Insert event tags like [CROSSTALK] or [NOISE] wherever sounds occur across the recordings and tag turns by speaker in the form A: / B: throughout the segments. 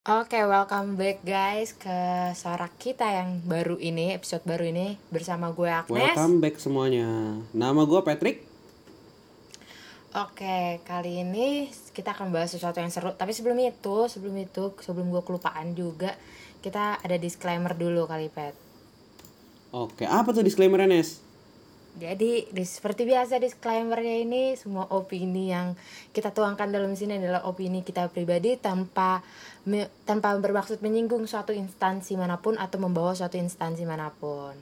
A: Oke, welcome back guys ke suara kita yang baru ini, episode baru ini bersama gue Agnes.
B: Welcome back semuanya. Nama gue Patrick.
A: Oke, kali ini kita akan bahas sesuatu yang seru. Tapi sebelum itu, sebelum itu, sebelum gue kelupaan juga, kita ada disclaimer dulu kali Pet.
B: Oke, apa tuh disclaimer Nes?
A: Jadi, di, seperti biasa disclaimernya ini semua opini yang kita tuangkan dalam sini adalah opini kita pribadi tanpa me- tanpa bermaksud menyinggung suatu instansi mana pun atau membawa suatu instansi mana pun.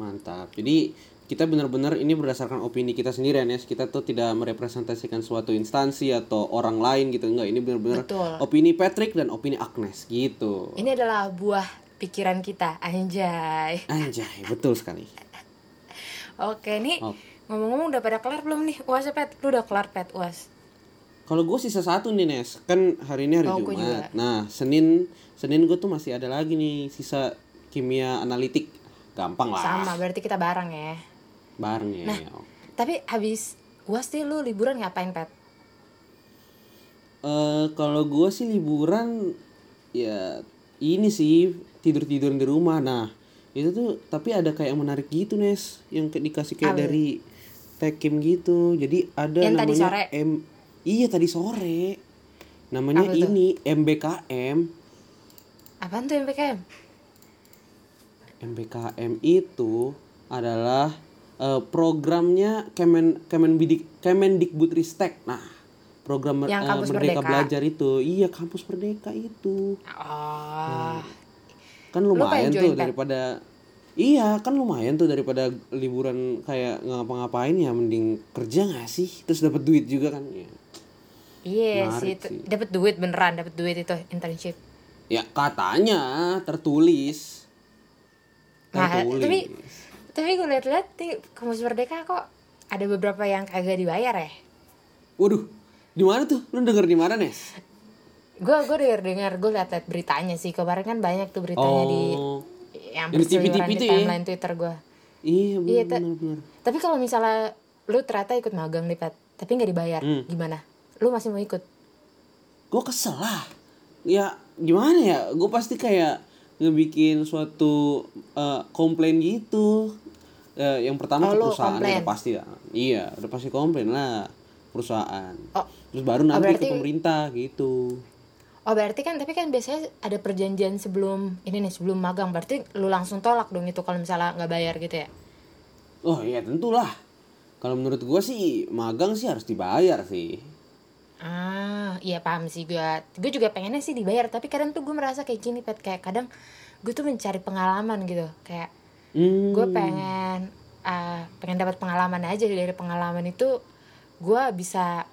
B: Mantap. Jadi kita benar-benar ini berdasarkan opini kita sendiri Nes. Kita tuh tidak merepresentasikan suatu instansi atau orang lain gitu. Enggak, ini benar-benar opini Patrick dan opini Agnes gitu.
A: Ini adalah buah pikiran kita, anjay.
B: Anjay, betul sekali.
A: Oke, nih ngomong-ngomong udah pada kelar belum nih UAS Pet? Lu udah kelar Pet UAS?
B: Kalau gue sisa satu nih Nes, kan hari ini hari
A: Oh.
B: Jumat. Nah Senin Senin gue tuh masih ada lagi nih sisa kimia analitik. Gampang lah.
A: Sama, berarti kita bareng ya.
B: Bareng ya.
A: Nah. Tapi habis UAS nih lu liburan ngapain Pet?
B: Eh kalau gue sih liburan ya ini sih tidur tidur di rumah. Nah itu tuh tapi ada kayak yang menarik gitu Nes, yang kayak dikasih kayak
A: Apa?
B: dari Tekim gitu. Jadi ada
A: Yang
B: namanya
A: tadi sore?
B: M. Iya tadi sore. Namanya
A: Apa tuh?
B: ini MBKM.
A: Apaan tuh MPKM?
B: MBKM itu adalah eh, programnya Kemen Kemenbidik Kemendikbudristek. Nah, program
A: Yang Kampus
B: Merdeka
A: Merdeka.
B: Belajar itu. Iya, kampus Merdeka itu.
A: Oh.
B: Kan
A: Lu
B: lumayan tuh
A: join,
B: daripada Iya, kan lumayan tuh daripada liburan kayak ngapa-ngapain ya mending kerja nggak sih? Terus dapat duit juga kan ya.
A: Iya
B: Menarik
A: sih,
B: sih.
A: dapat duit beneran, dapat duit itu internship.
B: Ya katanya tertulis.
A: Nah, tapi tapi gue liat-liat di kampus Merdeka kok ada beberapa yang kagak dibayar ya.
B: Waduh, di mana tuh? Lu denger di mana, Nes?
A: Gue gue denger dengar gue liat-liat beritanya sih kemarin kan banyak tuh beritanya di
B: Oh.
A: yang
B: Yang di
A: berseliweran di
B: itu ya?
A: timeline Twitter gue.
B: Iya,
A: Iya,
B: benar
A: Tat.
B: benar benar.
A: Tapi kalau misalnya lu ternyata ikut magang nih Pat, tapi nggak dibayar,
B: Hmm.
A: gimana? Lu masih mau ikut?
B: gue kesel lah ya gimana ya gue pasti kayak ngebikin suatu eh, komplain gitu Eh, yang
A: Oh,
B: pertama ke
A: lu
B: perusahaan udah pasti ya iya udah pasti komplain lah perusahaan
A: Oh,
B: terus baru nanti
A: berarti-
B: ke pemerintah gitu
A: oh berarti kan tapi kan biasanya ada perjanjian sebelum ini nih sebelum magang, berarti lu langsung tolak dong itu kalau misalnya nggak bayar gitu ya?
B: oh iya tentulah kalau menurut gue sih magang sih harus dibayar sih
A: Ah, iya paham sih gue. Gue juga pengennya sih dibayar, tapi kadang tuh gue merasa kayak gini, Pet. Kayak kadang gue tuh mencari pengalaman gitu. Kayak
B: hmm.
A: gue pengen ah, pengen dapat pengalaman aja dari pengalaman itu gue bisa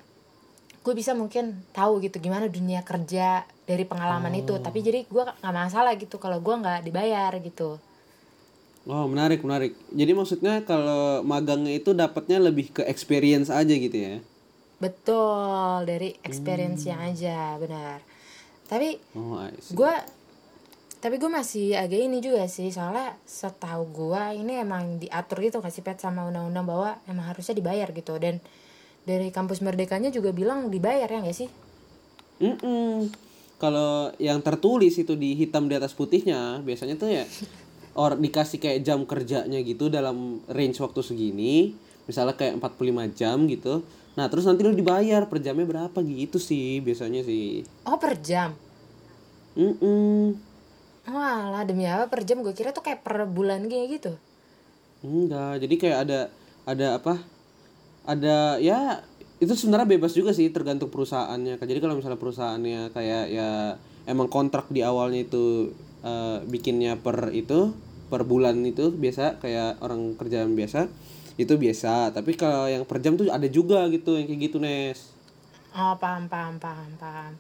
A: gue bisa mungkin tahu gitu gimana dunia kerja dari pengalaman itu. Tapi jadi gue nggak masalah gitu kalau gue nggak dibayar gitu.
B: Oh menarik menarik. Jadi maksudnya kalau magangnya itu dapatnya lebih ke experience aja gitu ya?
A: Betul dari experience yang aja benar. Tapi
B: oh
A: gue tapi gue masih agak ini juga sih soalnya setahu gue ini emang diatur gitu kasih pet sama undang-undang bahwa emang harusnya dibayar gitu. Dan dari kampus merdekanya juga bilang dibayar ya nggak sih
B: Mm-mm. Kalau yang tertulis itu di hitam di atas putihnya, biasanya tuh ya [LAUGHS] or dikasih kayak jam kerjanya gitu dalam range waktu segini, misalnya kayak 45 jam gitu. Nah, terus nanti lu dibayar per jamnya berapa gitu sih biasanya sih.
A: oh per jam
B: Mm-mm.
A: Walah demi apa per jam gue kira tuh kayak per bulan kayak gitu
B: Enggak, jadi kayak ada ada apa? Ada ya itu sebenarnya bebas juga sih tergantung perusahaannya. Jadi kalau misalnya perusahaannya kayak ya emang kontrak di awalnya itu eh, bikinnya per itu per bulan itu biasa kayak orang kerjaan biasa itu biasa. Tapi kalau yang per jam tuh ada juga gitu yang kayak gitu Nes.
A: Oh paham paham paham paham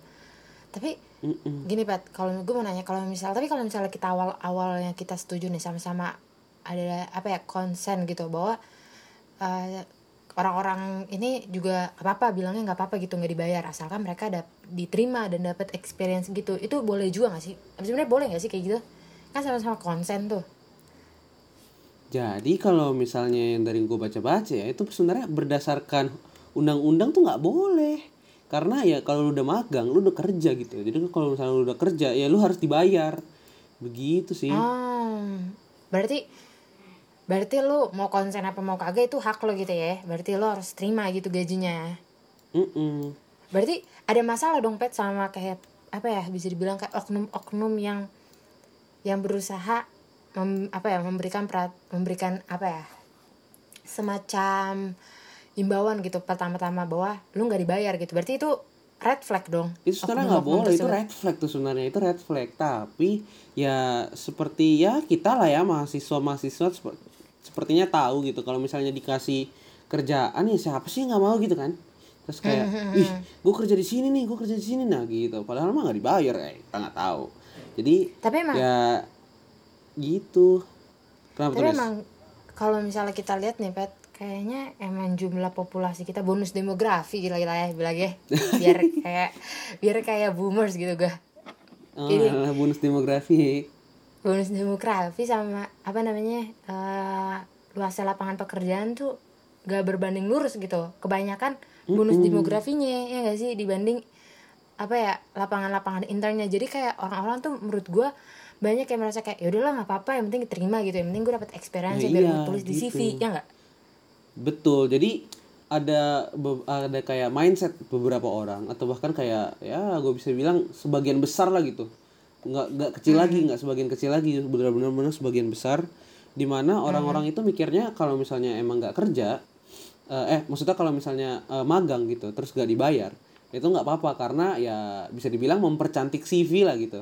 A: Tapi
B: Mm-mm.
A: gini Pat kalau gue mau nanya kalau misal tapi kalau misalnya kita awal awalnya kita setuju nih sama-sama ada apa ya konsen gitu bahwa eh, orang-orang ini juga apa-apa bilangnya nggak apa-apa gitu nggak dibayar asalkan mereka dap diterima dan dapat experience gitu. Itu boleh juga nggak sih? Sebenarnya boleh nggak sih kayak gitu? Kan sama-sama konsen tuh.
B: Jadi kalau misalnya yang dari gue baca-baca ya itu sebenarnya berdasarkan undang-undang tuh nggak boleh. karena ya kalau lu udah magang lu udah kerja gitu. Jadi kalau misalnya lu udah kerja ya lu harus dibayar. Begitu sih.
A: Oh, berarti berarti lu mau konsen apa mau kagak itu hak lo gitu ya. Berarti lo harus terima gitu gajinya.
B: Mm-mm.
A: Berarti ada masalah dong pet sama kayak apa ya bisa dibilang kayak oknum-oknum yang yang berusaha mem- apa ya memberikan perat, memberikan apa ya semacam imbauan gitu pertama-tama bahwa lu nggak dibayar gitu. Berarti itu red flag dong.
B: itu sebenarnya nggak boleh itu
A: tersebut.
B: red flag tuh sebenarnya itu red flag tapi ya seperti ya kita lah ya mahasiswa mahasiswa sepertinya tahu gitu kalau misalnya dikasih kerjaan ya siapa sih nggak mau gitu kan terus kayak [LAUGHS] ih gue kerja di sini nih gue kerja di sini nah gitu padahal mah nggak dibayar ya kita nggak tahu jadi
A: Tapi emang
B: ya gitu kenapa
A: Tapi
B: Nes?
A: emang kalau misalnya kita lihat nih Pet, kayaknya emang jumlah populasi kita bonus demografi gila-gila ya bilang ya. [LAUGHS] Biar kayak biar kayak boomers gitu gak.
B: oh,
A: ini-
B: alah, bonus demografi
A: Bonus demografi sama apa namanya? eh luasnya lapangan pekerjaan tuh gak berbanding lurus gitu. Kebanyakan bonus demografinya ya gak sih dibanding apa ya lapangan-lapangan internnya. Jadi kayak orang-orang tuh menurut gua banyak yang merasa kayak ya udahlah nggak apa-apa yang penting diterima gitu yang penting gue dapat experience
B: Nah,
A: biar
B: iya,
A: gue tulis di
B: gitu.
A: CV ya nggak
B: Betul. Jadi ada ada kayak mindset beberapa orang atau bahkan kayak ya gue bisa bilang sebagian besar lah gitu. Nggak nggak kecil lagi, nggak sebagian kecil lagi, benar-benar benar sebagian besar. Di mana orang-orang itu mikirnya kalau misalnya emang nggak kerja eh, eh maksudnya kalau misalnya eh, magang gitu terus gak dibayar itu nggak apa-apa. Karena ya bisa dibilang mempercantik CV lah gitu.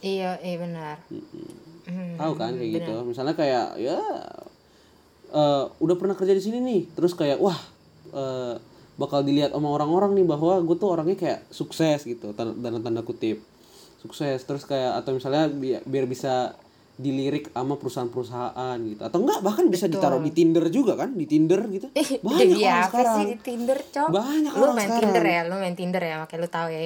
A: Iya, iya benar. Hmm,
B: tahu kan kayak gitu. misalnya kayak ya eh, udah pernah kerja di sini nih. Terus kayak wah eh, bakal dilihat sama orang-orang nih bahwa gue tuh orangnya kayak sukses gitu tanda, tanda kutip sukses. Terus kayak atau misalnya bi- biar bisa dilirik sama perusahaan-perusahaan gitu. Atau enggak bahkan bisa ditaruh di Tinder juga kan? Di Tinder gitu.
A: Ih,
B: banyak
A: jadi
B: orang
A: apa
B: sekarang.
A: sih di Tinder, Cok?
B: Banyak
A: lu
B: orang
A: main
B: sekarang.
A: Tinder ya, lu main Tinder ya, makanya lu tahu ya.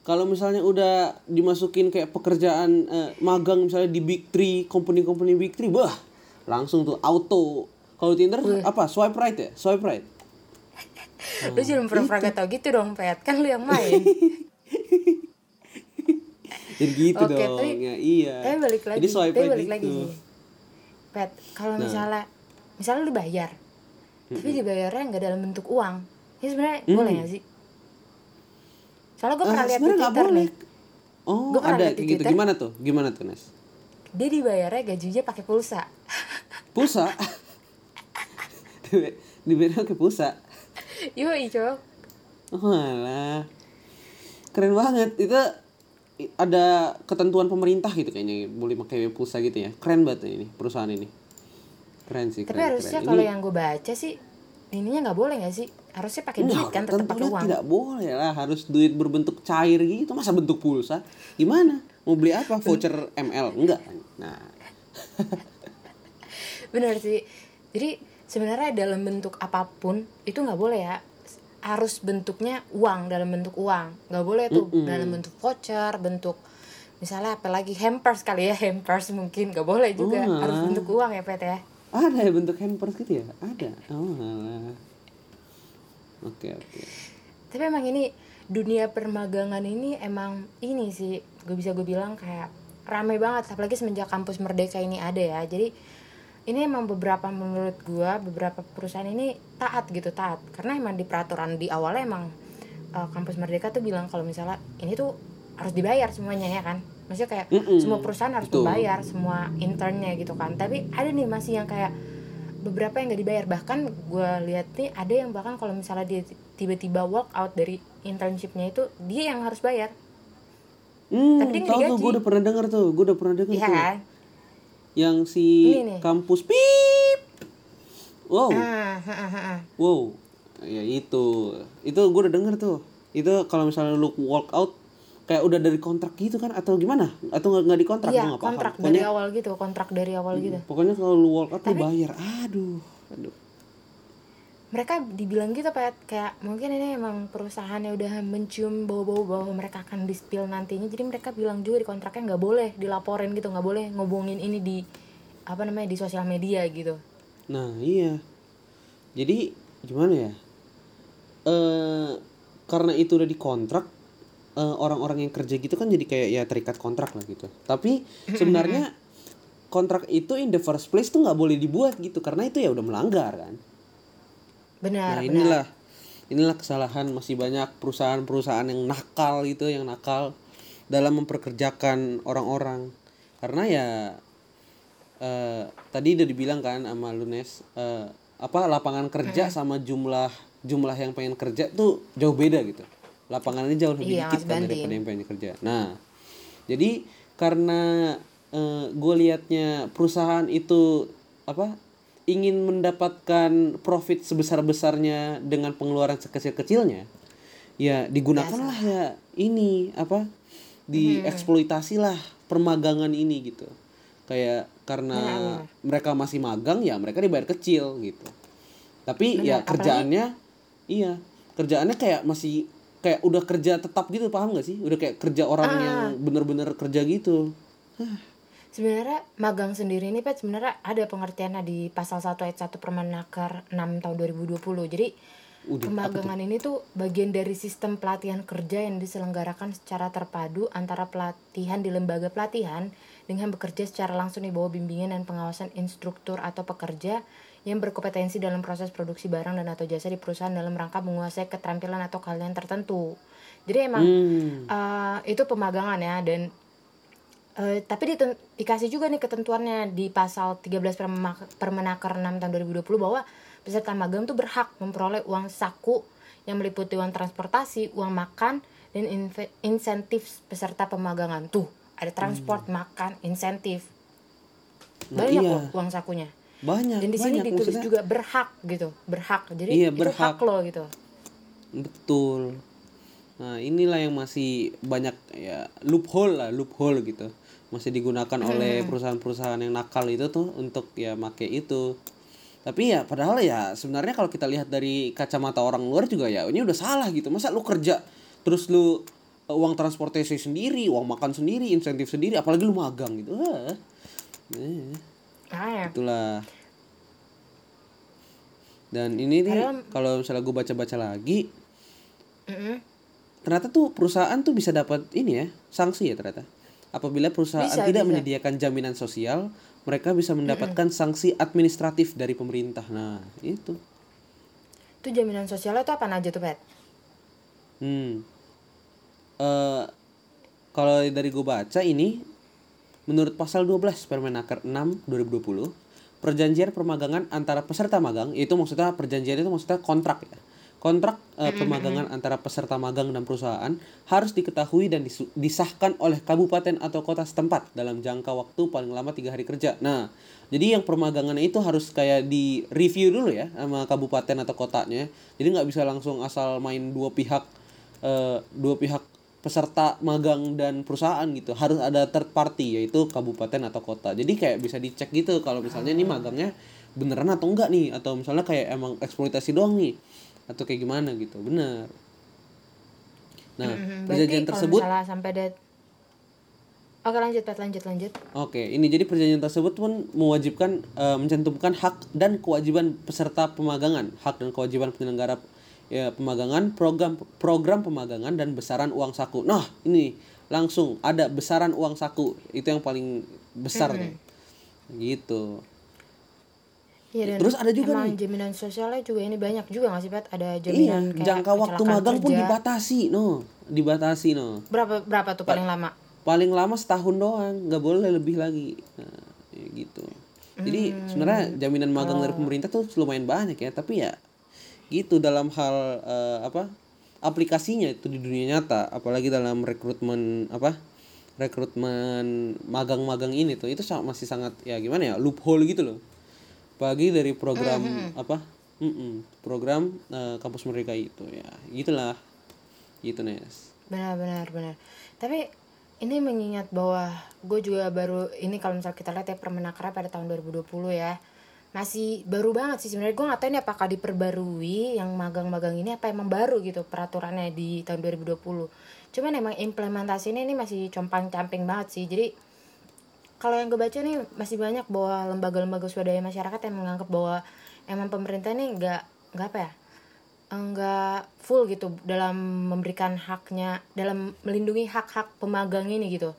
B: kalau misalnya udah dimasukin kayak pekerjaan eh, magang misalnya di big three company-company big three bah langsung tuh auto. Kalau Tinder apa? Swipe right ya? Swipe right.
A: Lu jangan pura-pura gak tau gitu dong, Pet. Kan lu yang main. [LAUGHS]
B: jadi gitu
A: Oke,
B: dong
A: tapi-
B: ya iya
A: tapi balik lagi,
B: jadi swipe
A: tapi balik lagi
B: gitu.
A: sih. Pet, kalau
B: Nah.
A: misalnya misalnya lu bayar. Tapi dibayarnya nggak dalam bentuk uang. Ini sebenarnya boleh gak sih? Soalnya gue pernah lihat di Twitter
B: boleh
A: nih.
B: oh
A: Gua
B: ada kayak gitu
A: Twitter.
B: gimana tuh gimana tuh Nes
A: Dia dibayarnya gajinya pakai pulsa.
B: pulsa [LAUGHS] dibayar pakai pulsa
A: Yoi, Cok.
B: oh alah keren banget itu ada ketentuan pemerintah gitu kayaknya boleh pakai pulsa gitu ya keren banget ini perusahaan ini keren sih
A: Tapi
B: keren,
A: harusnya
B: keren.
A: kalau
B: Ini-
A: yang gue baca sih ininya nggak boleh nggak sih? Harusnya pakai duit kan, tetap pakai uang.
B: tidak boleh lah harus duit berbentuk cair gitu masa bentuk pulsa gimana mau beli apa voucher ML enggak nah [LAUGHS]
A: Bener sih. Jadi sebenarnya dalam bentuk apa pun itu nggak boleh ya. Harus bentuknya uang dalam bentuk uang. Nggak boleh tuh dalam bentuk voucher, bentuk misalnya apalagi hampers kali ya [LAUGHS] hampers mungkin nggak boleh juga.
B: Wah.
A: harus bentuk uang ya pet ya?
B: Ada ya bentuk hampers gitu ya? Ada. Oh oke oke.
A: Tapi emang ini dunia permagangan ini emang ini sih gue bisa gue bilang kayak ramai banget apalagi semenjak kampus merdeka ini ada ya. Jadi ini emang beberapa menurut gue beberapa perusahaan ini taat gitu taat. Karena emang di peraturan di awalnya emang uh, kampus merdeka tuh bilang kalau misalnya ini tuh harus dibayar semuanya ya kan? Maksudnya kayak
B: Mm-mm,
A: semua perusahaan harus
B: betul.
A: membayar semua internnya gitu kan. Tapi ada nih masih yang kayak beberapa yang nggak dibayar. Bahkan gue lihat nih ada yang bahkan kalau misalnya dia tiba-tiba walk out dari internshipnya itu dia yang harus bayar.
B: Hmm
A: Tapi dia
B: tahu tuh gue udah pernah denger tuh gue udah pernah denger
A: Iya
B: tuh.
A: kan
B: yang si
A: Ini nih.
B: kampus pip. Wow.
A: Ah, ah, ah, ah.
B: wow. Ya itu. Itu gue udah denger tuh. Itu kalau misalnya lu walk out kayak udah dari kontrak gitu kan atau gimana? Atau nggak nggak di kontrak?
A: Iya
B: nggak paham.
A: kontrak
B: pokoknya
A: dari awal gitu kontrak dari awal gitu.
B: pokoknya kalau lu walk out lu bayar. Aduh. Aduh
A: mereka dibilang gitu Pat. Kayak mungkin ini emang perusahaannya udah mencium bau-bau bahwa mereka akan di spill nantinya. Jadi mereka bilang juga di kontraknya nggak boleh dilaporin gitu nggak boleh ngobongin ini di apa namanya di sosial media gitu.
B: Nah iya, jadi gimana ya? Eh karena itu udah dikontrak eh, orang-orang yang kerja gitu kan jadi kayak ya terikat kontrak lah gitu. Tapi [CLEARS THROAT] sebenarnya kontrak itu in the first place tuh nggak boleh dibuat gitu karena itu ya udah melanggar kan
A: benar
B: nah
A: benar.
B: inilah inilah kesalahan masih banyak perusahaan-perusahaan yang nakal gitu yang nakal dalam memperkerjakan orang-orang. Karena ya eh, tadi udah dibilang kan sama Lunes eh, apa lapangan kerja sama jumlah jumlah yang pengen kerja tuh jauh beda gitu. Lapangannya jauh lebih
A: Iya,
B: dikit kan daripada yang pengen kerja. Nah jadi karena gue liatnya perusahaan itu apa ingin mendapatkan profit sebesar besarnya dengan pengeluaran sekecil kecilnya ya digunakanlah ya ini apa dieksploitasi lah permagangan ini gitu. Kayak karena mereka masih magang ya mereka dibayar kecil gitu. Tapi ya
A: Benar,
B: kerjaannya iya kerjaannya kayak masih kayak udah kerja tetap gitu paham gak sih? Udah kayak kerja orang yang bener-bener kerja gitu
A: Sebenarnya magang sendiri ini Pet sebenarnya ada pengertiannya di pasal 1 ayat 1 Permenaker 6 tahun 2020. Jadi
B: Udah,
A: pemagangan ini tuh bagian dari sistem pelatihan kerja yang diselenggarakan secara terpadu antara pelatihan di lembaga pelatihan dengan bekerja secara langsung di bawah bimbingan dan pengawasan instruktur atau pekerja yang berkompetensi dalam proses produksi barang dan atau jasa di perusahaan dalam rangka menguasai keterampilan atau keahlian tertentu. Jadi emang
B: Hmm.
A: eh, itu pemagangan ya dan Eh, tapi diten- dikasih juga nih ketentuannya di pasal 13 Perma- Permenaker 6 tahun 2020 bahwa peserta magang tuh berhak memperoleh uang saku yang meliputi uang transportasi, uang makan, dan insentif peserta pemagangan. Tuh, ada transport, makan, insentif.
B: Nah,
A: Banyak
B: iya.
A: loh uang sakunya.
B: banyak
A: Dan di sini
B: banyak
A: ditulis
B: maksudnya.
A: juga berhak gitu, berhak. Jadi
B: Iya,
A: itu
B: berhak.
A: hak lo gitu.
B: Betul. Nah, inilah yang masih banyak ya loophole lah, loophole gitu. Masih digunakan oleh perusahaan-perusahaan yang nakal itu tuh untuk ya make itu. Tapi ya padahal ya sebenarnya kalau kita lihat dari kacamata orang luar juga ya ini udah salah gitu. Masa lu kerja terus lu eh, uang transportasi sendiri, uang makan sendiri, insentif sendiri, apalagi lu magang gitu. Ah. Eh,
A: Nah, ya.
B: itulah. Dan ini nih
A: Padahal-
B: kalau misalnya gue baca-baca lagi,
A: Mm-mm.
B: ternyata tuh perusahaan tuh bisa dapat ini ya sanksi ya ternyata apabila perusahaan
A: Bisa,
B: tidak
A: bisa.
B: menyediakan jaminan sosial mereka bisa mendapatkan sanksi administratif dari pemerintah. Nah itu.
A: Itu jaminan sosialnya tuh apa aja tuh, Pet?
B: hmm. Eh, kalau dari gue baca ini menurut pasal 12 Permenaker 6 2020 perjanjian permagangan antara peserta magang itu maksudnya perjanjian itu maksudnya kontrak ya kontrak eh, pemagangan antara peserta magang dan perusahaan harus diketahui dan disahkan oleh kabupaten atau kota setempat dalam jangka waktu paling lama tiga hari kerja. Nah jadi yang permagangannya itu harus kayak di review dulu ya sama kabupaten atau kotanya. Jadi nggak bisa langsung asal main dua pihak eh, dua pihak peserta magang dan perusahaan gitu. Harus ada third party yaitu kabupaten atau kota. Jadi kayak bisa dicek gitu kalau misalnya ini magangnya beneran atau enggak nih? Atau misalnya kayak emang eksploitasi doang nih atau kayak gimana gitu bener nah
A: Mhm,
B: perjanjian tersebut
A: misalnya sampai ada Oke lanjut Pet, lanjut lanjut.
B: Oke, ini jadi perjanjian tersebut pun mewajibkan eh, mencantumkan hak dan kewajiban peserta pemagangan, hak dan kewajiban penyelenggara ya pemagangan, program program pemagangan dan besaran uang saku. Nah, ini langsung ada besaran uang saku. Itu yang paling besar tuh. Gitu.
A: Iya dan
B: Terus ada juga
A: emang
B: nih.
A: jaminan sosialnya juga ini banyak juga nggak sih Pet? Ada
B: Iya,
A: jaminan kayak
B: jangka waktu magang pun dibatasi, no. Dibatasi, no.
A: Berapa berapa tuh paling lama?
B: paling lama setahun doang nggak boleh lebih lagi nah, ya gitu jadi sebenarnya jaminan magang dari pemerintah tuh lumayan banyak ya tapi ya gitu dalam hal eh, apa aplikasinya itu di dunia nyata apalagi dalam rekrutmen apa rekrutmen magang-magang ini tuh itu masih sangat ya gimana ya loophole gitu loh apalagi dari program apa? Mm-mm, program eh, kampus mereka itu ya. Gitulah. Gitu Nes.
A: Benar benar benar. Tapi ini mengingat bahwa gue juga baru ini kalau misal kita lihat ya permenakernya pada tahun 2020 ya masih baru banget sih sebenarnya. Gue nggak tahu ini apakah diperbarui yang magang-magang ini apa emang baru gitu peraturannya di tahun 2020 cuman emang implementasinya ini masih compang-camping banget sih. Jadi kalau yang gue baca nih masih banyak bahwa lembaga-lembaga swadaya masyarakat yang menganggap bahwa emang pemerintah ini nggak nggak apa ya enggak full gitu dalam memberikan haknya dalam melindungi hak-hak pemagang ini gitu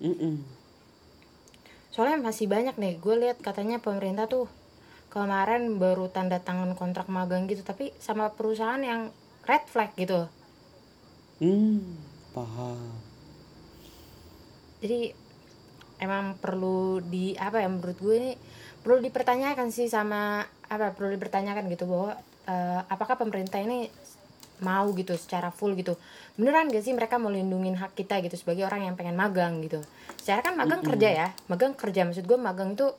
B: Mm-mm.
A: soalnya masih banyak nih gue lihat katanya pemerintah tuh kemarin baru tanda tangan kontrak magang gitu tapi sama perusahaan yang red flag gitu
B: Hmm, paham.
A: jadi emang perlu di apa ya menurut gue ini perlu dipertanyakan sih sama apa perlu dipertanyakan gitu bahwa eh, apakah pemerintah ini mau gitu secara full gitu beneran gak sih mereka mau lindungin hak kita gitu sebagai orang yang pengen magang gitu secara kan magang kerja ya magang kerja maksud gue magang itu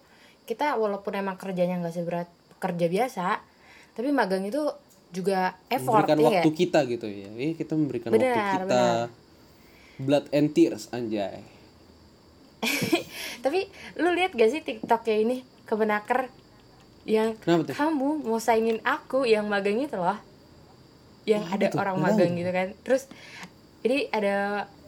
A: kita walaupun emang kerjanya nggak seberat kerja biasa tapi magang itu juga effort
B: Memberikan
A: ya
B: waktu kita gitu ya. Eh, kita memberikan waktu
A: Benar,
B: kita.
A: benar.
B: Blood and tears anjay. [LAUGHS]
A: tapi lu lihat gak sih tiktoknya ini kemenaker yang
B: Kenapa tuh?
A: kamu mau saingin aku yang magang itu loh. Yang
B: Wah,
A: ada orang magang gitu kan. Terus jadi ada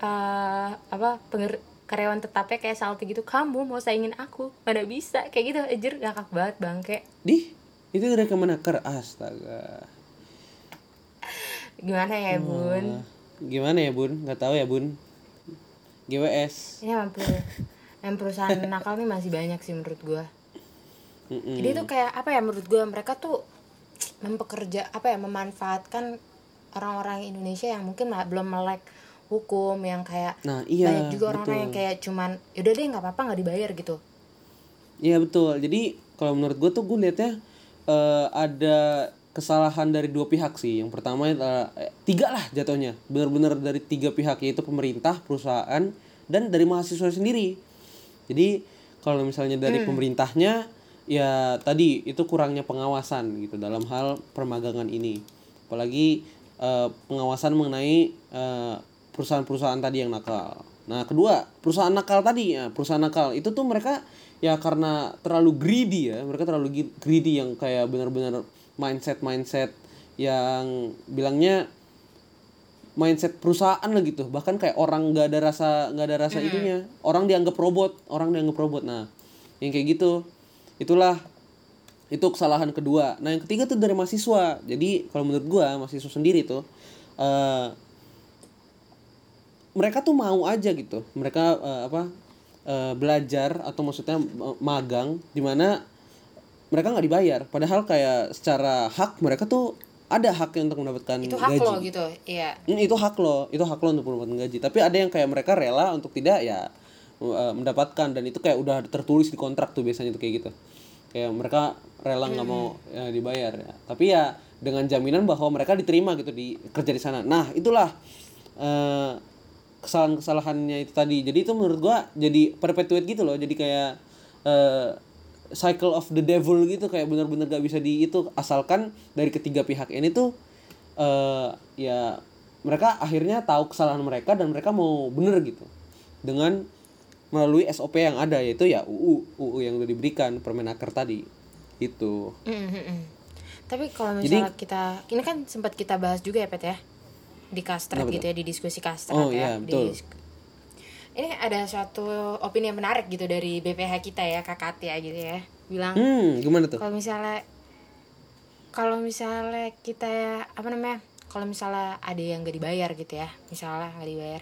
A: eh, apa penger- karyawan tetapnya kayak salty gitu kamu mau saingin aku? Mana bisa? Kayak gitu. Anjir ngakak banget bangke.
B: Di itu dari kemenaker astaga.
A: gimana ya bun?
B: Gimana ya bun? Nggak tahu ya bun. GWS.
A: ini emang per- yang perusahaan [LAUGHS] nakal nih masih banyak sih menurut gua
B: Mm-mm.
A: jadi itu kayak apa ya menurut gua mereka tuh mempekerja apa ya memanfaatkan orang-orang Indonesia yang mungkin belum melek hukum yang kayak
B: Nah iya.
A: banyak juga orang-orang yang kayak cuman yaudah deh nggak apa-apa nggak dibayar gitu
B: Iya betul. Jadi kalau menurut gue tuh gue liatnya eh, ada kesalahan dari dua pihak sih. Yang pertama adalah eh, tiga lah jatuhnya. Benar-benar dari tiga pihak yaitu pemerintah, perusahaan, dan dari mahasiswa sendiri. Jadi kalau misalnya dari pemerintahnya ya tadi itu kurangnya pengawasan gitu dalam hal permagangan ini. Apalagi eh, pengawasan mengenai eh, perusahaan-perusahaan tadi yang nakal. Nah, kedua, perusahaan nakal tadi ya, perusahaan nakal itu tuh mereka ya karena terlalu greedy ya, mereka terlalu greedy yang kayak benar-benar mindset-mindset yang bilangnya mindset perusahaan lah gitu. Bahkan kayak orang nggak ada rasa nggak ada rasa itunya orang dianggap robot orang dianggap robot. Nah yang kayak gitu. Itulah itu kesalahan kedua. Nah yang ketiga tuh dari mahasiswa. Jadi kalau menurut gua mahasiswa sendiri tuh eh mereka tuh mau aja gitu. Mereka eh, apa eh, belajar atau maksudnya magang di mana mereka nggak dibayar padahal kayak secara hak mereka tuh ada haknya untuk mendapatkan
A: itu hak
B: gaji
A: lo gitu iya
B: Hmm, itu hak lo, itu hak lo untuk mendapatkan gaji. Tapi ada yang kayak mereka rela untuk tidak ya uh, mendapatkan dan itu kayak udah tertulis di kontrak tuh biasanya tuh kayak gitu. Kayak mereka rela nggak mau ya, dibayar ya. Tapi ya dengan jaminan bahwa mereka diterima gitu di kerja di sana. Nah, itulah eh, kesalahan-kesalahannya itu tadi. Jadi itu menurut gua jadi perpetuate gitu loh. Jadi kayak eh, cycle of the devil gitu kayak bener-bener gak bisa di itu. Asalkan dari ketiga pihak ini tuh eh ya mereka akhirnya tahu kesalahan mereka dan mereka mau bener gitu. Dengan melalui SOP yang ada yaitu ya UU UU yang udah diberikan Permenaker tadi. Itu
A: Mm, mm, mm. tapi kalau misalnya kita ini kan sempat kita bahas juga ya pet ya? Di kastrat gitu ya di diskusi kastrat
B: Oh,
A: ya
B: iya,
A: di
B: betul.
A: dis- ini ada suatu opini yang menarik gitu dari BPH kita ya kakak ya gitu ya. Bilang
B: hmm gimana tuh?
A: kalau misalnya kalau misalnya kita ya apa namanya kalau misalnya ada yang gak dibayar gitu ya misalnya nggak dibayar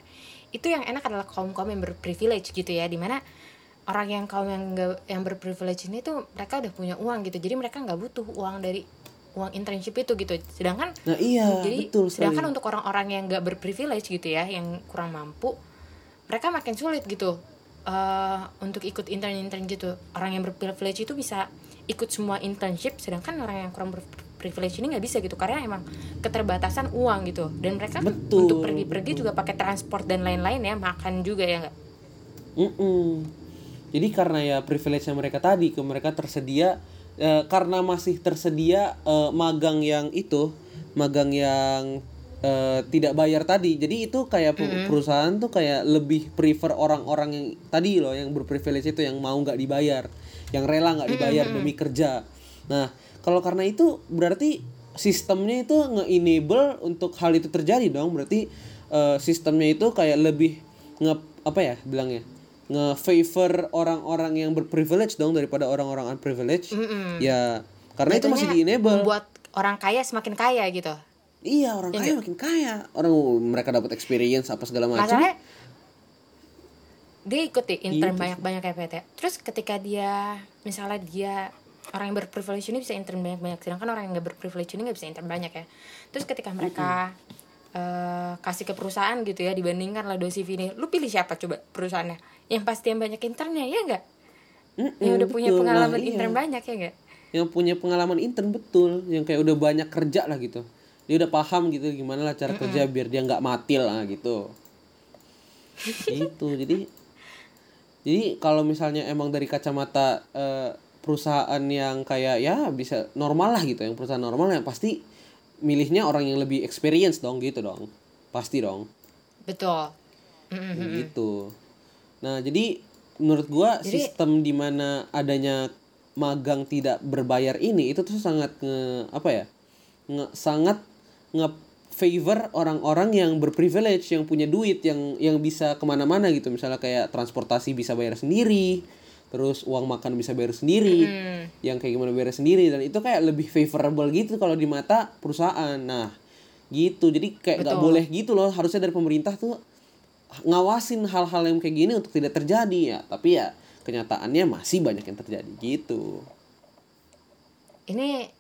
A: itu yang enak adalah kaum kaum yang berprivilege gitu ya di mana orang yang kaum yang gak, yang berprivilege ini tuh mereka udah punya uang gitu jadi mereka nggak butuh uang dari uang internship itu gitu. Sedangkan
B: nah iya
A: jadi
B: betul sekali.
A: sedangkan untuk orang-orang yang nggak berprivilege gitu ya yang kurang mampu mereka makin sulit gitu eh, untuk ikut intern-intern gitu. Orang yang berprivilege itu bisa ikut semua internship sedangkan orang yang kurang berprivilege ini nggak bisa gitu karena emang keterbatasan uang gitu. Dan mereka
B: Betul,
A: untuk pergi-pergi juga pakai transport dan lain-lain ya makan juga ya nggak?
B: Mm-mm. Jadi karena ya privilege-nya mereka tadi ke mereka tersedia eh, karena masih tersedia eh, magang yang itu, magang yang eh, tidak bayar tadi. Jadi itu kayak pe- perusahaan tuh kayak lebih prefer orang-orang yang tadi loh yang berprivilege itu yang mau nggak dibayar, yang rela nggak dibayar demi kerja. Nah, kalau karena itu berarti sistemnya itu nge-enable untuk hal itu terjadi dong. Berarti eh, sistemnya itu kayak lebih nge apa ya bilangnya nge-favor orang-orang yang berprivilege dong daripada orang-orang unprivileged. Ya, karena itu masih di-enable.
A: membuat orang kaya semakin kaya gitu
B: iya orang
A: Iya
B: kaya makin kaya. Orang mereka dapat experience apa segala macam.
A: Masalahnya dia ikut di intern
B: Gitu.
A: banyak-banyak ya PT terus ketika dia misalnya dia orang yang berprivilege ini bisa intern banyak-banyak. Sedangkan orang yang nggak berprivilege ini nggak bisa intern banyak ya. Terus ketika mereka eh, kasih ke perusahaan gitu ya dibandingkan lah CV ini lu pilih siapa coba perusahaannya? Yang pasti yang banyak internnya ya enggak
B: Mm-mm,
A: yang udah punya
B: betul. Nah,
A: pengalaman
B: iya.
A: intern banyak ya enggak
B: yang punya pengalaman intern betul. Yang kayak udah banyak kerja lah gitu dia udah paham gitu gimana lah cara kerja biar dia nggak mati lah gitu. Gitu jadi jadi kalau misalnya emang dari kacamata eh, perusahaan yang kayak ya bisa normal lah gitu yang perusahaan normal yang pasti milihnya orang yang lebih experience dong gitu dong. Pasti dong.
A: Betul.
B: Gitu. Nah jadi menurut gua
A: Jadi-
B: sistem di mana adanya magang tidak berbayar ini itu tuh sangat nge apa ya nge, sangat nge favor orang-orang yang berprivilege yang punya duit yang yang bisa ke mana-mana gitu. Misalnya kayak transportasi bisa bayar sendiri terus uang makan bisa bayar sendiri
A: Hmm.
B: yang kayak gimana bayar sendiri. Dan itu kayak lebih favorable gitu kalau di mata perusahaan. Nah gitu. Jadi kayak nggak boleh gitu loh. Harusnya dari pemerintah tuh ngawasin hal-hal yang kayak gini untuk tidak terjadi ya. Tapi ya kenyataannya masih banyak yang terjadi gitu.
A: Ini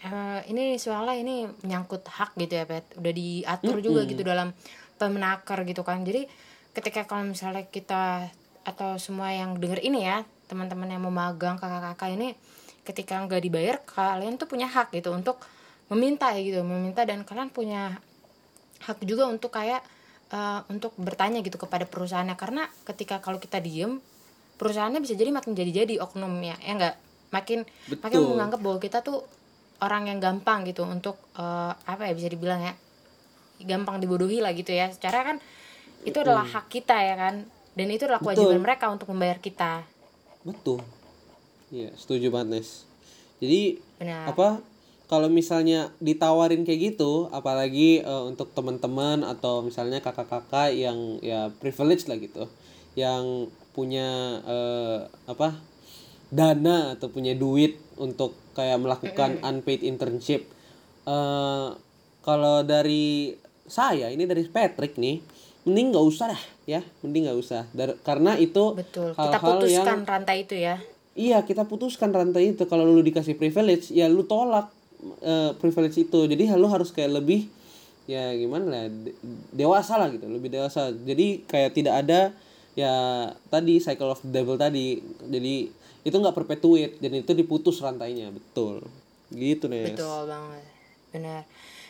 A: eh, ini soalnya ini menyangkut hak gitu ya Pet. Udah diatur juga gitu dalam pemenaker gitu kan. Jadi ketika kalau misalnya kita atau semua yang denger ini ya teman-teman yang mau magang kakak-kakak ini ketika nggak dibayar kalian tuh punya hak gitu untuk meminta ya gitu meminta dan kalian punya hak juga untuk kayak eh, untuk bertanya gitu kepada perusahaannya. Karena ketika kalau kita diem perusahaannya bisa jadi makin jadi-jadi oknumnya ya enggak makin makin
B: Betul.
A: menganggap bahwa kita tuh orang yang gampang gitu untuk eh, apa ya bisa dibilang ya gampang dibodohi lah gitu ya. Secara kan itu adalah hak kita ya kan? Dan itu adalah kewajiban
B: Betul.
A: mereka untuk membayar kita.
B: Betul. Iya setuju banget Nes. Jadi
A: benar.
B: apa kalau misalnya ditawarin kayak gitu apalagi eh, untuk teman-teman atau misalnya kakak-kakak yang ya privilege lah gitu yang punya eh, apa dana atau punya duit untuk kayak melakukan unpaid internship. Eh kalau dari saya ini dari Patrick nih mending nggak usah dah ya. Mending nggak usah. Dar- karena itu
A: betul. Kita
B: hal-hal yang
A: putuskan rantai itu ya.
B: Iya kita putuskan rantai itu. Kalau lu dikasih privilege ya lu tolak eh, privilege itu. Jadi lu harus kayak lebih ya gimana lah de- dewasa lah gitu lebih dewasa. Jadi kayak tidak ada ya tadi cycle of the devil tadi. Jadi itu nggak perpetuate dan itu diputus rantainya betul gitu nih
A: Betul banget. Benar.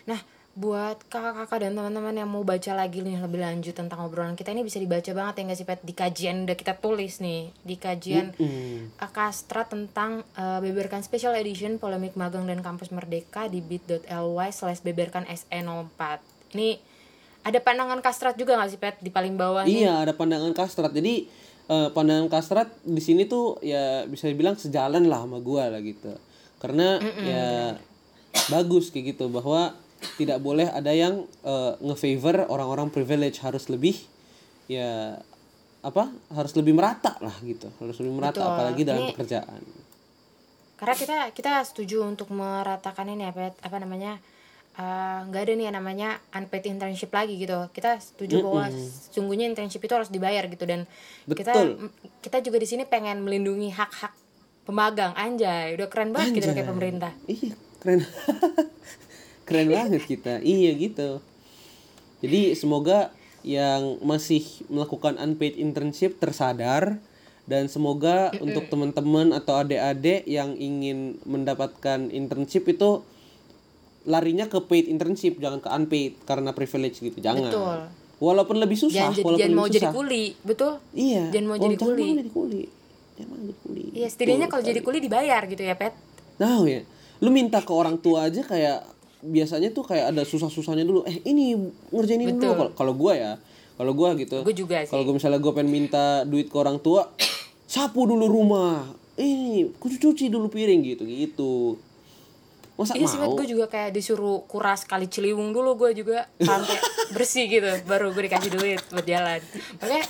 A: Nah, buat kakak-kakak dan teman-teman yang mau baca lagi nih lebih lanjut tentang obrolan kita ini bisa dibaca banget ya nggak sih Pet di kajian udah kita tulis nih di kajian
B: Hmm.
A: Akastra tentang eh, beberkan special edition polemik magang dan kampus merdeka di bit.ly slash beberkan SE04 ini ada pandangan kastrat juga nggak sih Pet di paling bawah nih
B: Iya, ada pandangan kastrat. Jadi eh, pandangan kastrat di sini tuh ya bisa dibilang sejalan lah sama gua lah gitu. Karena ya bagus kayak gitu bahwa tidak boleh ada yang eh, nge-favor orang-orang privilege harus lebih ya apa? Harus lebih merata lah gitu. Harus lebih merata
A: Betul.
B: apalagi dalam
A: Ini-
B: pekerjaan.
A: karena kita kita setuju untuk meratakan ini apa apa namanya eh, nggak ada nih yang namanya unpaid internship lagi gitu kita setuju bahwa sungguhnya internship itu harus dibayar gitu dan kita
B: Betul.
A: kita juga di sini pengen melindungi hak hak pemagang anjay udah keren banget gitu
B: Anjay.
A: kayak pemerintah
B: Iya, keren. [LAUGHS] keren banget kita. Iya gitu. Jadi semoga yang masih melakukan unpaid internship tersadar dan semoga untuk teman-teman atau adik-adik yang ingin mendapatkan internship itu larinya ke paid internship jangan ke unpaid karena privilege gitu jangan
A: Betul.
B: walaupun lebih susah
A: jangan jadi
B: walaupun
A: jangan mau
B: lebih
A: jadi
B: susah.
A: kuli betul
B: iya
A: jangan mau
B: Oh,
A: jadi
B: jangan
A: kuli.
B: mau jadi kuli jangan mau jadi kuli
A: iya setidaknya kalau jadi
B: sekali.
A: kuli dibayar gitu ya pet
B: Nah ya, lu minta ke orang tua aja kayak biasanya tuh kayak ada susah-susahnya dulu. Eh ini ngerjain ini dulu.
A: Betul.
B: Kalau- Kalau gua ya, kalau gua gitu.
A: gue juga sih
B: Kalau gua misalnya gua pengen minta duit ke orang tua, sapu dulu rumah. Ini cuci-cuci dulu piring gitu gitu. Masa
A: Iya sih gue juga kayak disuruh kuras kali Ciliwung dulu gue juga sampai [LAUGHS] bersih gitu baru gue dikasih duit buat jalan. Makanya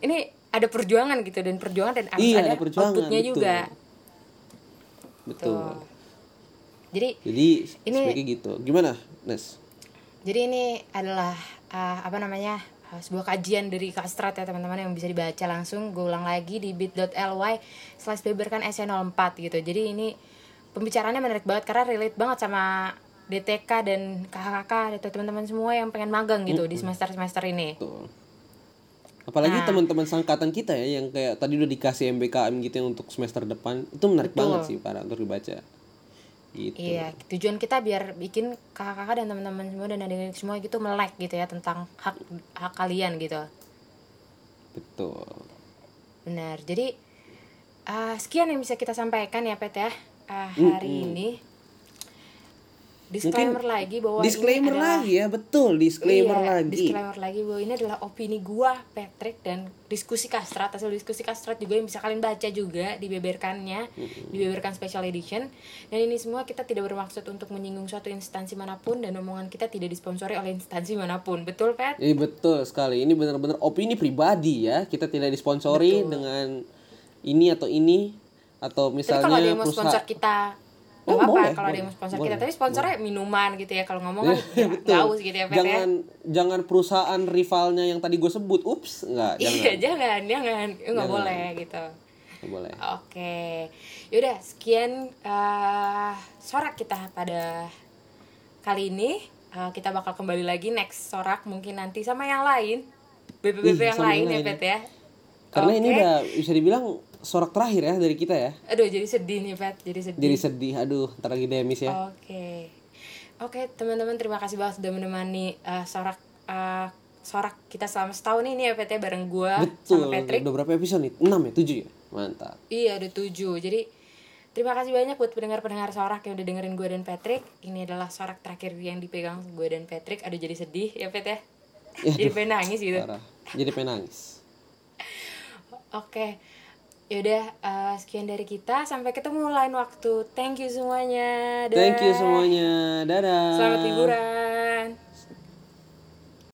A: ini ada perjuangan gitu dan perjuangan dan harus
B: Iya,
A: ada,
B: ada perjuangan,
A: outputnya
B: betul.
A: juga.
B: Betul.
A: Tuh. Jadi
B: Jadi
A: Ini-
B: gitu. Gimana, Nes?
A: jadi ini adalah uh, apa namanya uh, sebuah kajian dari Kastrat ya teman-teman yang bisa dibaca langsung gue ulang lagi di bit.ly slash beberkan SC04 gitu jadi ini pembicaraannya menarik banget karena relate banget sama DTK dan kakak-kakak atau teman-teman semua yang pengen magang gitu di semester-semester ini
B: Betul. Apalagi
A: Nah.
B: teman-teman sangkatan kita ya yang kayak tadi udah dikasih MBKM gitu yang untuk semester depan itu menarik
A: Betul.
B: banget sih para untuk dibaca. Gitu.
A: Iya, tujuan kita biar bikin kakak-kakak dan teman-teman semua dan adik semua gitu melek gitu ya tentang hak hak kalian gitu.
B: Betul.
A: Benar. Jadi ah, sekian yang bisa kita sampaikan ya Pet ya ah, hari ini. Disclaimer lagi bahwa ini
B: Disclaimer
A: adalah-
B: lagi ya, betul, disclaimer
A: Iya,
B: lagi.
A: Disclaimer lagi bahwa ini adalah opini gua, Patrick dan diskusi kastrat hasil diskusi kastrat juga yang bisa kalian baca juga di beberkannya, di beberkan special edition. Dan ini semua kita tidak bermaksud untuk menyinggung suatu instansi mana pun dan omongan kita tidak disponsori oleh instansi mana pun. Betul, Pat?
B: Iya betul sekali. Ini benar-benar opini pribadi ya. Kita tidak disponsori
A: Betul.
B: dengan ini atau ini atau
A: Tapi
B: misalnya
A: kalau ada yang mau
B: perusahaan-
A: sponsor kita
B: Oh,
A: Gak apa-apa
B: boleh,
A: kalau ada yang
B: boleh,
A: sponsor
B: boleh,
A: kita Tapi sponsornya minuman gitu ya Kalau ngomong kan
B: Iya,
A: ya, [LAUGHS] gaus gitu ya Pat ya
B: jangan jangan perusahaan rivalnya yang tadi gue sebut. Ups, enggak, jangan.
A: Iya jangan, jangan Nggak boleh gitu
B: Nggak boleh.
A: Oke, yaudah sekian eh sorak kita pada kali ini. Eh, kita bakal kembali lagi next sorak mungkin nanti sama yang lain,
B: Ih,
A: yang
B: sama
A: lain
B: yang
A: ya. Pet ya.
B: Karena ini
A: Oke.
B: udah bisa dibilang sorak terakhir ya dari kita ya.
A: Aduh jadi sedih nih Pet, jadi sedih.
B: Jadi sedih, aduh, ntar lagi demis ya.
A: Oke, oke teman-teman terima kasih banget sudah menemani eh, sorak eh, sorak kita selama setahun ini ya Pet ya bareng gua
B: Betul.
A: sama Patrick.
B: Udah berapa episode nih? 6 ya? 7 ya? Mantap.
A: Iya ada tujuh Jadi terima kasih banyak buat pendengar-pendengar Sorak yang udah dengerin gue dan Patrick Ini adalah Sorak terakhir yang dipegang gue dan Patrick Aduh jadi sedih ya Pet ya
B: Ya,
A: Jadi
B: aduh,
A: pengen nangis gitu
B: Parah. Jadi pengen nangis.
A: Oke Yaudah eh, sekian dari kita Sampai ketemu lain waktu Thank you semuanya Dadah.
B: Thank you semuanya. Dadah.
A: Selamat liburan